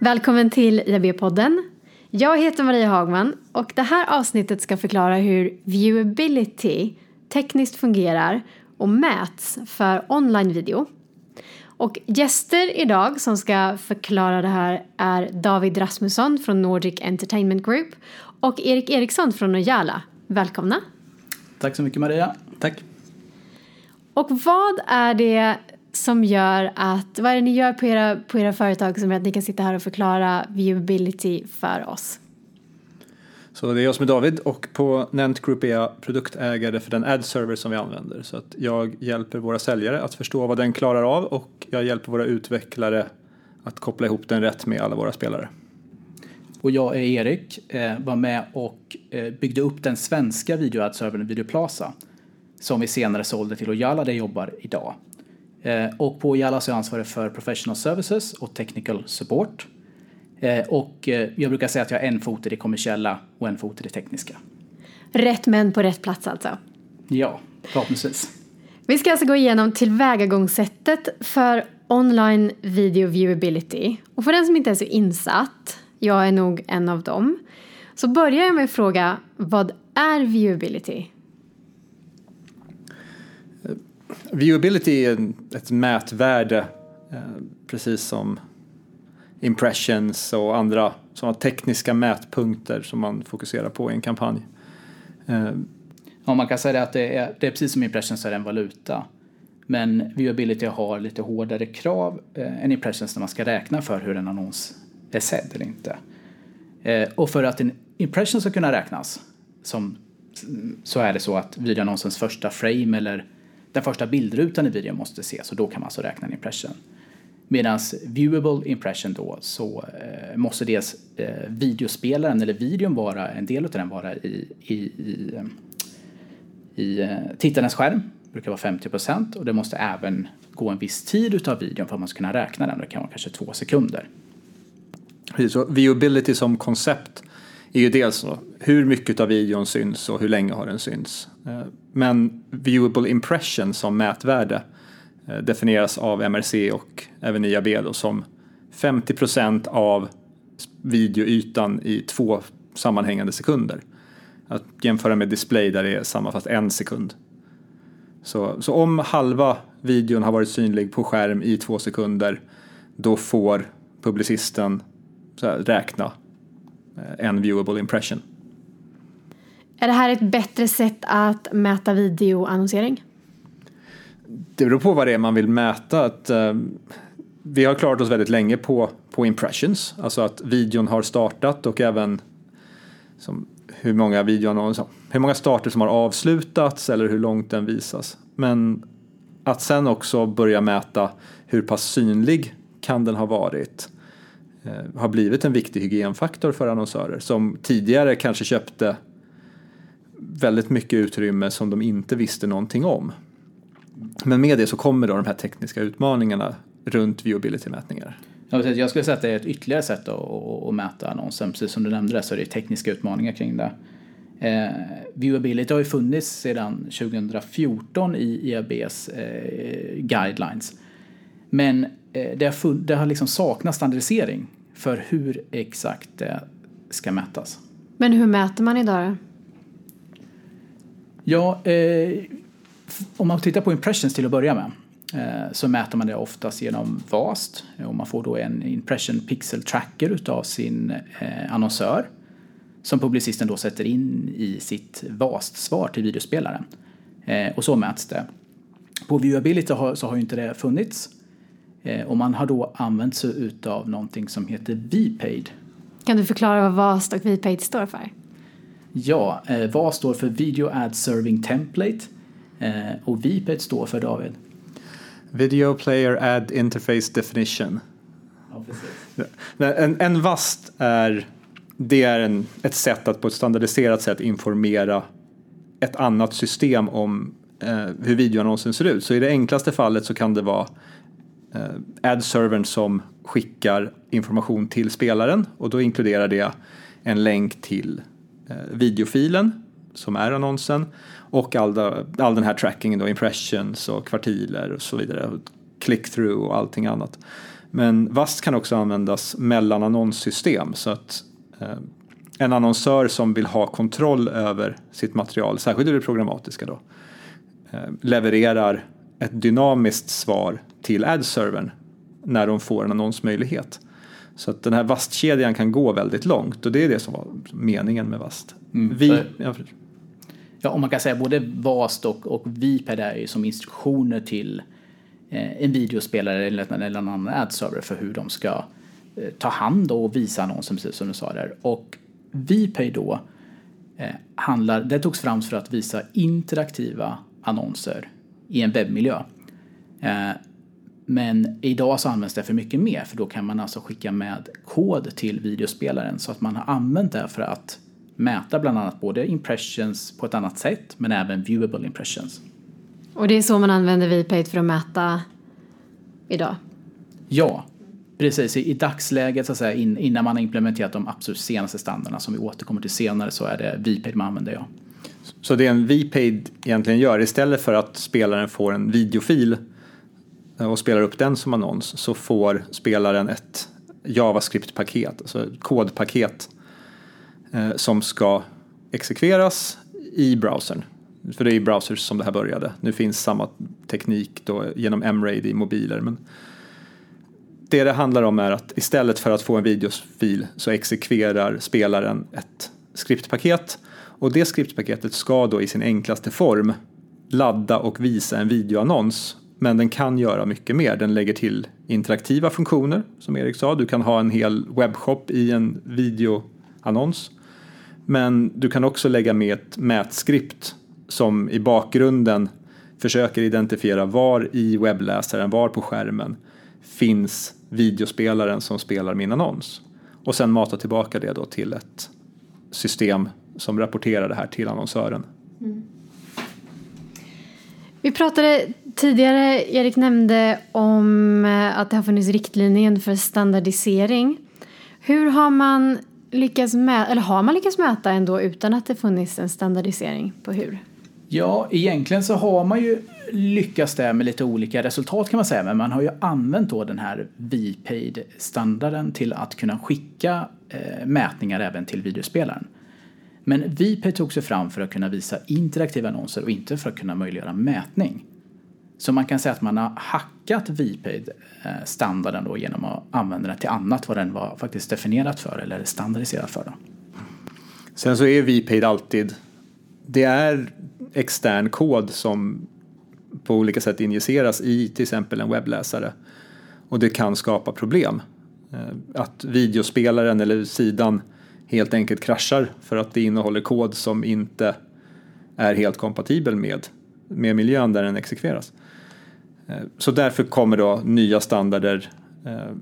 Välkommen till IAB-podden. Jag heter Maria Hagman och det här avsnittet ska förklara hur viewability tekniskt fungerar och mäts för online-video. Och gäster idag som ska förklara det här är David Rasmusson från Nordic Entertainment Group och Erik Eriksson från Ojala. Välkomna! Tack så mycket Maria. Tack. Och vad är det som gör att, vad är det ni gör på era, på era företag som gör att ni kan sitta här och förklara viewability för oss? Så det är jag som är David och på Nent Group är jag produktägare för den ad-server som vi använder. Så att jag hjälper våra säljare att förstå vad den klarar av och jag hjälper våra utvecklare att koppla ihop den rätt med alla våra spelare. Och jag är Erik, eh, var med och eh, byggde upp den svenska videoadservern Videoplaza som vi senare sålde till Ojala där jag jobbar idag. Eh, och på Ojala så är jag ansvarig för professional services och technical support. Eh, och eh, jag brukar säga att jag har en fot i det kommersiella och en fot i det tekniska. Rätt män på rätt plats alltså? Ja, förhoppningsvis. Vi ska alltså gå igenom tillvägagångssättet för online video viewability. Och för den som inte är så insatt, jag är nog en av dem, så börjar jag med att fråga vad är viewability? Viewability är ett mätvärde, eh, precis som impressions och andra sådana tekniska mätpunkter som man fokuserar på i en kampanj. Eh, ja, man kan säga att det är, det är precis som impressions är en valuta. Men viewability har lite hårdare krav eh, än impressions när man ska räkna för hur en annons är sedd eller inte. Eh, och för att en impression ska kunna räknas som, så är det så att videoannonsens första frame eller den första bildrutan i videon måste ses och då kan man alltså räkna en impression. Medan viewable impression då så eh, måste dels eh, videospelaren eller videon vara, en del av den vara i, i, i, eh, i eh, tittarens skärm, det brukar vara 50 procent och det måste även gå en viss tid utav videon för att man ska kunna räkna den, det kan vara kanske två sekunder. Så viewability som koncept är ju dels hur mycket av videon syns och hur länge har den synts. Eh, men viewable impression som mätvärde eh, definieras av MRC och även IAB då som 50 procent av videoytan i två sammanhängande sekunder. Att jämföra med display där det är samma fast en sekund. Så, så om halva videon har varit synlig på skärm i två sekunder då får publicisten här, räkna en viewable impression. Är det här ett bättre sätt att mäta videoannonsering? det beror på vad det är man vill mäta. Att, uh, vi har klarat oss väldigt länge på, på impressions, alltså att videon har startat och även som, hur många videoannonser, hur många starter som har avslutats eller hur långt den visas. Men att sen också börja mäta hur pass synlig kan den ha varit eh, Eh, har blivit en viktig hygienfaktor för annonsörer som tidigare kanske köpte väldigt mycket utrymme som de inte visste någonting om. Men med det så kommer då de här tekniska utmaningarna runt viewability-mätningar. Jag skulle säga att det är ett ytterligare sätt att, mäta annonsen. Precis som du nämnde det så är det tekniska utmaningar kring det. Eh, viewability har ju funnits sedan 2014 i IABs eh, guidelines. Men eh, det, har det har liksom saknat standardisering för hur exakt det ska mätas. Men hur mäter man idag Ja, eh, om man tittar på impressions till att börja med eh, så mäter man det oftast genom VAST och man får då en impression pixel tracker utav sin eh, annonsör som publicisten då sätter in i sitt VAST-svar till videospelaren. Eh, och så mäts det. På viewability så har ju inte det funnits och man har då använt sig utav någonting som heter VPaid. Kan du förklara vad VAST och VPaid står för? Ja, VAST står för Video Ad Serving Template Eh, och VPET står för David? Video Player Ad Interface Definition. Ja, en, en VAST är, det är en, ett sätt att på ett standardiserat sätt informera ett annat system om eh, hur videoannonsen ser ut. Så i det enklaste fallet så kan det vara eh, ad-servern som skickar information till spelaren. Och då inkluderar det en länk till eh, videofilen som är annonsen. Och all, all den här trackingen då, impressions och kvartiler och så vidare, click-through och allting annat. Men VAST kan också användas mellan annonssystem. Så att eh, en annonsör som vill ha kontroll över sitt material, särskilt i det programmatiska då, eh, levererar ett dynamiskt svar till ad-servern när de får en annonsmöjlighet. Så att den här VAST-kedjan kan gå väldigt långt och det är det som var meningen med VAST. Mm. Vi, ja, ja, om man kan säga både VAST och, och VPED är ju som instruktioner till eh, en videospelare eller, eller en annan ad-server för hur de ska eh, ta hand och visa annonsen precis som du sa där. Och VPay då eh, handlar, det togs fram för att visa interaktiva annonser i en webbmiljö. Men idag så används det för mycket mer för då kan man alltså skicka med kod till videospelaren så att man har använt det för att mäta bland annat både impressions på ett annat sätt men även viewable impressions. Och det är så man använder VPate för att mäta idag? Ja, precis. I, dagsläget så att säga, innan man har implementerat de absolut senaste standarderna som vi återkommer till senare så är det VPate man använder ja. Så det en VPaid egentligen gör istället för att spelaren får en videofil Eh, och spelar upp den som annons så får spelaren ett JavaScript-paket, alltså ett kodpaket eh, som ska exekveras i browsern. För det är i browsers som det här började. Nu finns samma teknik då genom M-RAID i mobiler. Men det det handlar om är att istället för att få en videofil så exekverar spelaren ett skriptpaket och det skriptpaketet ska då i sin enklaste form ladda och visa en videoannons men den kan göra mycket mer. Den lägger till interaktiva funktioner, som Erik sa. Du kan ha en hel webbshop i en videoannons. Men du kan också lägga med ett mätskript som i bakgrunden försöker identifiera var i webbläsaren, var på skärmen finns videospelaren som spelar min annons. Och sen mata tillbaka det då till ett system som rapporterar det här till annonsören. Mm. Vi pratade tidigare, Erik nämnde om eh, att det har funnits riktlinjer för standardisering. Hur har man lyckats mäta, eller har man lyckats mäta ändå utan att det funnits en standardisering på hur? Ja, egentligen så har man ju lyckats där med lite olika resultat kan man säga, men man har ju använt då den här VPaid-standarden till att kunna skicka eh, mätningar även till videospelaren. Men VPAID tog sig fram för att kunna visa interaktiva annonser och inte för att kunna möjliggöra mätning. Så man kan säga att man har hackat VPaid-standarden då genom att använda den till annat vad den var faktiskt definierat för eller standardiserad för. Då. Sen så är VPaid alltid, det är extern kod som på olika sätt injiceras i till exempel en webbläsare. Och det kan skapa problem. Eh, att videospelaren eller sidan helt enkelt kraschar för att det innehåller kod som inte är helt kompatibel med, med miljön där den exekveras. Eh, så därför kommer då nya standarder. Eh,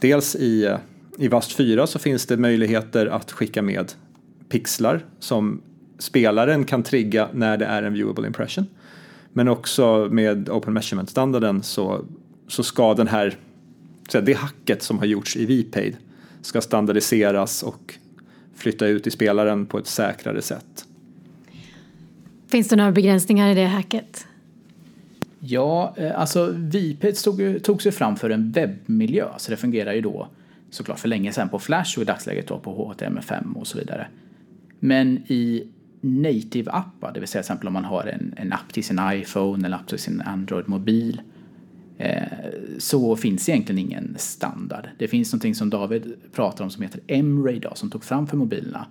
dels i, eh, i VAST 4 så finns det möjligheter att skicka med pixlar som spelaren kan trigga när det är en viewable impression. Men också med Open Measurement-standarden så, så ska den här, det hacket som har gjorts i VPaid ska standardiseras och flytta ut i spelaren på ett säkrare sätt. Finns det några begränsningar i det hacket? Ja, eh, alltså Viped tog, tog sig fram för en webbmiljö så det fungerar ju då såklart för länge sedan på Flash och i dagsläget då på HTML5 och så vidare. Men i native-appar, det vill säga till exempel om man har en, en app till sin iPhone eller app till sin Android-mobil eh, så finns egentligen ingen standard. Det finns någonting som David pratar om som heter M-Ray som tog fram för mobilerna.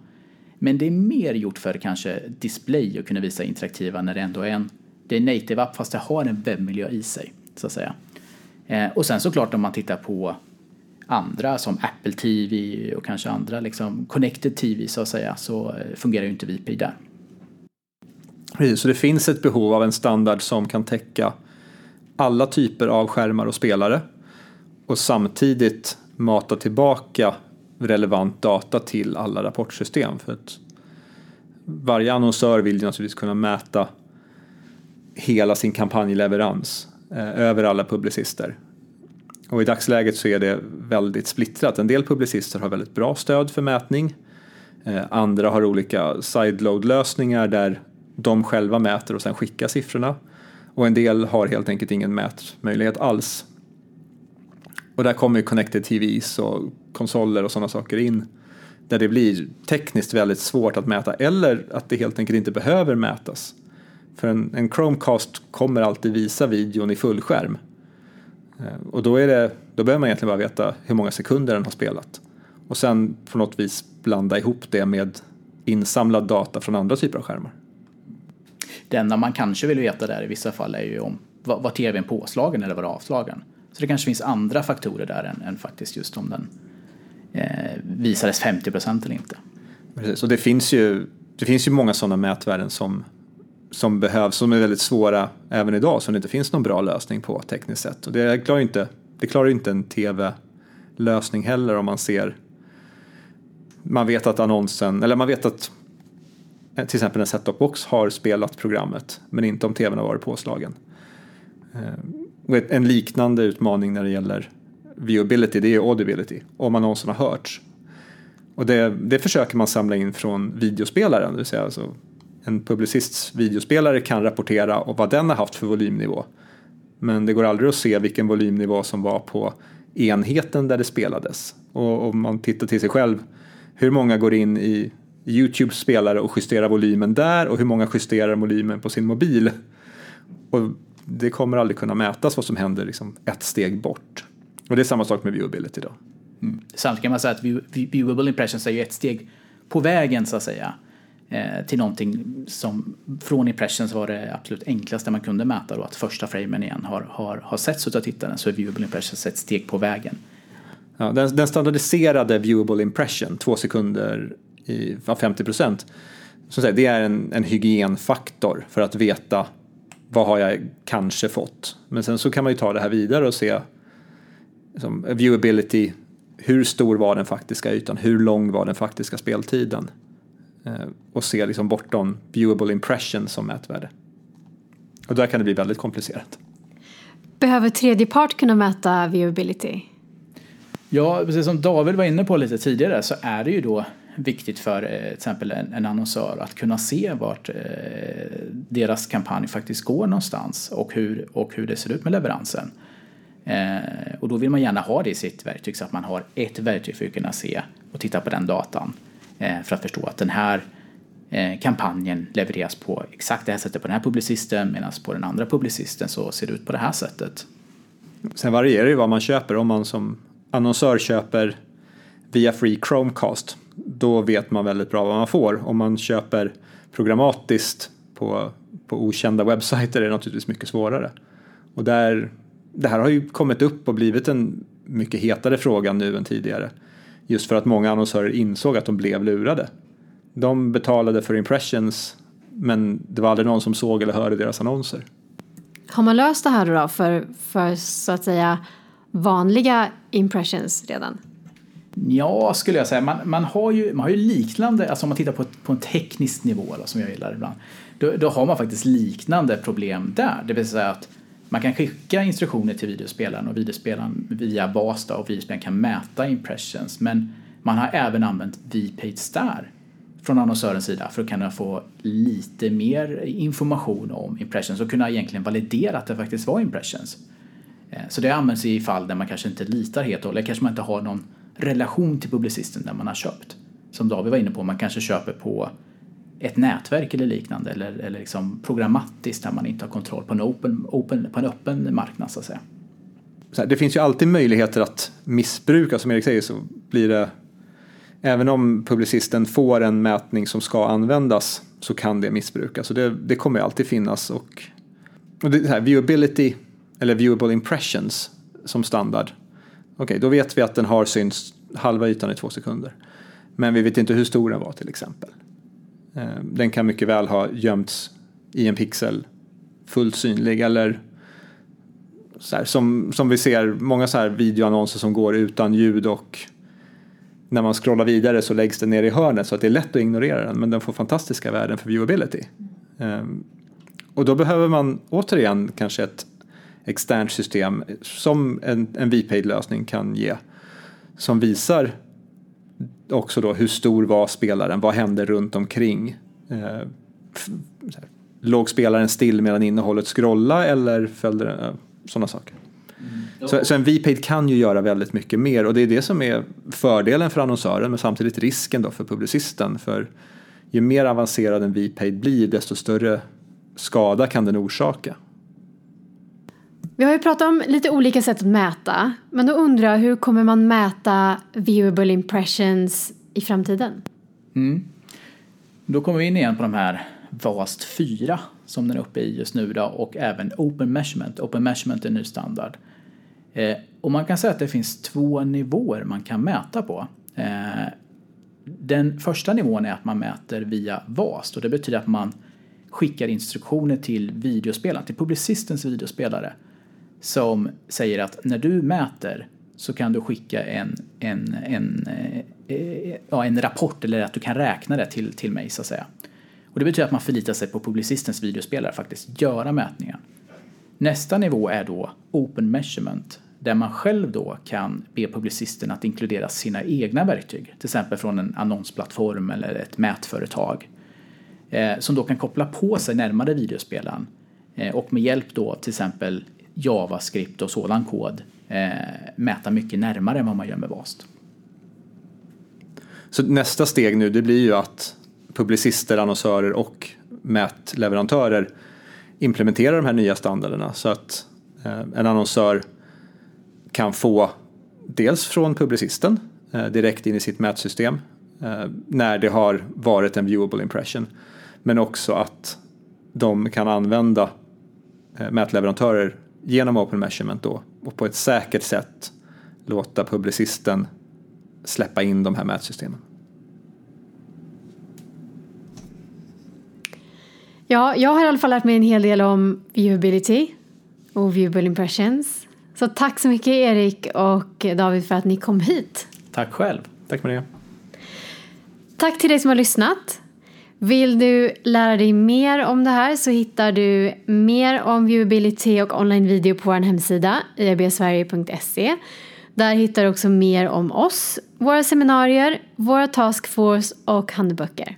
Men det är mer gjort för kanske display och kunna visa interaktiva när det ändå är en det är native app fast det har en webbmiljö i sig så att säga. Eh, och sen såklart om man tittar på andra som Apple TV och kanske andra liksom connected TV så att säga så eh, fungerar ju inte VP där. Precis, så det finns ett behov av en standard som kan täcka alla typer av skärmar och spelare och samtidigt mata tillbaka relevant data till alla rapportsystem. För att varje annonsör vill ju naturligtvis kunna mäta hela sin kampanjleverans eh, över alla publicister. Och i dagsläget så är det väldigt splittrat. En del publicister har väldigt bra stöd för mätning. Eh, andra har olika sideload-lösningar där de själva mäter och sen skickar siffrorna. Och en del har helt enkelt ingen mätmöjlighet alls. Och där kommer ju connected TVs och konsoler och sådana saker in. Där det blir tekniskt väldigt svårt att mäta eller att det helt enkelt inte behöver mätas. För en, en Chromecast kommer alltid visa videon i fullskärm. Eh, och då, är det, då behöver man egentligen bara veta hur många sekunder den har spelat. Och sen på något vis blanda ihop det med insamlad data från andra typer av skärmar. Det enda man kanske vill veta där i vissa fall är ju om var, var tvn påslagen eller var avslagen. Så det kanske finns andra faktorer där än, än faktiskt just om den eh, visades 50 procent eller inte. Precis, och det finns ju, det finns ju många sådana mätvärden som, som behövs, som är väldigt svåra även idag, som det inte finns någon bra lösning på tekniskt sett. Och det klarar inte, det klarar inte en tv-lösning heller om man ser man vet att annonsen, eller man vet att eh, till exempel en set-top box har spelat programmet men inte om tvn har varit påslagen. Eh, en liknande utmaning när det gäller viewability, det är audibility, om annonsen har hörts. Och det, det försöker man samla in från videospelaren, det vill säga alltså en publicists videospelare kan rapportera och vad den har haft för volymnivå. Men det går aldrig att se vilken volymnivå som var på enheten där det spelades. Och om man tittar till sig själv, hur många går in i Youtubes spelare och justerar volymen där och hur många justerar volymen på sin mobil? Och det kommer aldrig kunna mätas vad som händer liksom ett steg bort. Och det är samma sak med viewability då. Mm. Samtidigt kan man säga att viewable impressions är ju ett steg på vägen så att säga eh, till någonting som från impressions var det absolut enklaste man kunde mäta då att första framen igen har, har, har setts av tittaren så är viewable impressions ett steg på vägen. Ja, den, den standardiserade viewable impression, två sekunder i 50 procent, det är en, en hygienfaktor för att veta vad har jag kanske fått. Men sen så kan man ju ta det här vidare och se liksom, viewability, hur stor var den faktiska ytan, hur lång var den faktiska speltiden eh, och se liksom bortom viewable impression som mätvärde. Och där kan det bli väldigt komplicerat. Behöver tredje part kunna mäta viewability? Ja, precis som David var inne på lite tidigare så är det ju då viktigt för eh, till exempel en, en annonsör att kunna se vart eh, deras kampanj faktiskt går någonstans och hur, och hur det ser ut med leveransen. Eh, och då vill man gärna ha det i sitt verktyg så att man har ett verktyg för att kunna se och titta på den datan eh, för att förstå att den här eh, kampanjen levereras på exakt det här sättet på den här publicisten medan på den andra publicisten så ser det ut på det här sättet. Sen varierar det ju vad man köper. Om man som annonsör köper via Free Chromecast då vet man väldigt bra vad man får. Om man köper programmatiskt på, på okända webbsajter är det naturligtvis mycket svårare. Och där, det här har ju kommit upp och blivit en mycket hetare fråga nu än tidigare. Just för att många annonsörer insåg att de blev lurade. De betalade för impressions men det var aldrig någon som såg eller hörde deras annonser. Har man löst det här då för, för så att säga vanliga impressions redan? Ja, skulle jag säga. Man, man, har, ju, man har ju liknande, alltså om man tittar på, på en teknisk nivå då, som jag gillar ibland, då, då har man faktiskt liknande problem där. Det vill säga att man kan skicka instruktioner till videospelaren och videospelaren via bas då, och videospelaren kan mäta impressions. Men man har även använt VPage Star från annonsörens sida för att kunna få lite mer information om impressions och kunna egentligen validera att det faktiskt var impressions. Eh, så det används i fall där man kanske inte litar helt och hållet, kanske man inte har någon relation till publicisten där man har köpt. Som David var inne på, man kanske köper på ett nätverk eller liknande eller, eller liksom programmatiskt där man inte har kontroll på en, open, open, på en öppen marknad så att säga. Så här, det finns ju alltid möjligheter att missbruka, som Erik säger så blir det Även om publicisten får en mätning som ska användas så kan det missbrukas. Så det, det kommer alltid finnas. Och, och det här, viewability, eller viewable impressions som standard okay, då vet vi att den har synts halva ytan i två sekunder. Men vi vet inte hur stor den var till exempel. Eh, den kan mycket väl ha gömts i en pixel fullt synlig eller så här, som, som vi ser många så här videoannonser som går utan ljud och när man scrollar vidare så läggs den ner i hörnet så att det är lätt att ignorera den men den får fantastiska värden för viewability. Um, och då behöver man återigen kanske ett externt system som en, en VPaid-lösning kan ge. Som visar också då hur stor var spelaren, vad hände runt omkring. Eh, låg spelaren still medan innehållet scrolla eller följde den, eh, sådana saker. Mm. Så, så, en VPaid kan ju göra väldigt mycket mer och det är det som är fördelen för annonsören men samtidigt risken då för publicisten. För ju mer avancerad en VPaid blir desto större skada kan den orsaka. Vi har ju pratat om lite olika sätt att mäta, men då undrar jag hur kommer man mäta viewable impressions i framtiden? Mm. Då kommer vi in igen på de här VAST 4 som den är uppe i just nu då, och även Open Measurement. Open Measurement är ny standard. Eh, och man kan säga att det finns två nivåer man kan mäta på. Eh, den första nivån är att man mäter via VAST och det betyder att man skickar instruktioner till videospelaren, till publicistens videospelare som säger att när du mäter så kan du skicka en, en, en, eh, ja, en rapport eller att du kan räkna det till, till mig så att säga. Och det betyder att man förlitar sig på publicistens videospelare faktiskt göra mätningen. Nästa nivå är då Open Measurement där man själv då kan be publicisten att inkludera sina egna verktyg, till exempel från en annonsplattform eller ett mätföretag, eh, som då kan koppla på sig närmare videospelaren eh, och med hjälp då till exempel JavaScript och sådan kod eh, mäta mycket närmare än vad man gör med VAST. Så nästa steg nu det blir ju att publicister, annonsörer och mätleverantörer implementerar de här nya standarderna så att eh, en annonsör kan få dels från publicisten eh, direkt in i sitt mätsystem eh, när det har varit en viewable impression men också att de kan använda eh, mätleverantörer genom open measurement då och på ett säkert sätt låta publicisten släppa in de här mätsystemen. Ja, jag har i alla fall lärt mig en hel del om viewability och viewable impressions. Så tack så mycket Erik och David för att ni kom hit. Tack själv. Tack Maria. Tack till dig som har lyssnat. Vill du lära dig mer om det här så hittar du mer om viewability och online video på vår hemsida iabsverige.se. Där hittar du också mer om oss, våra seminarier, våra taskforce och handböcker.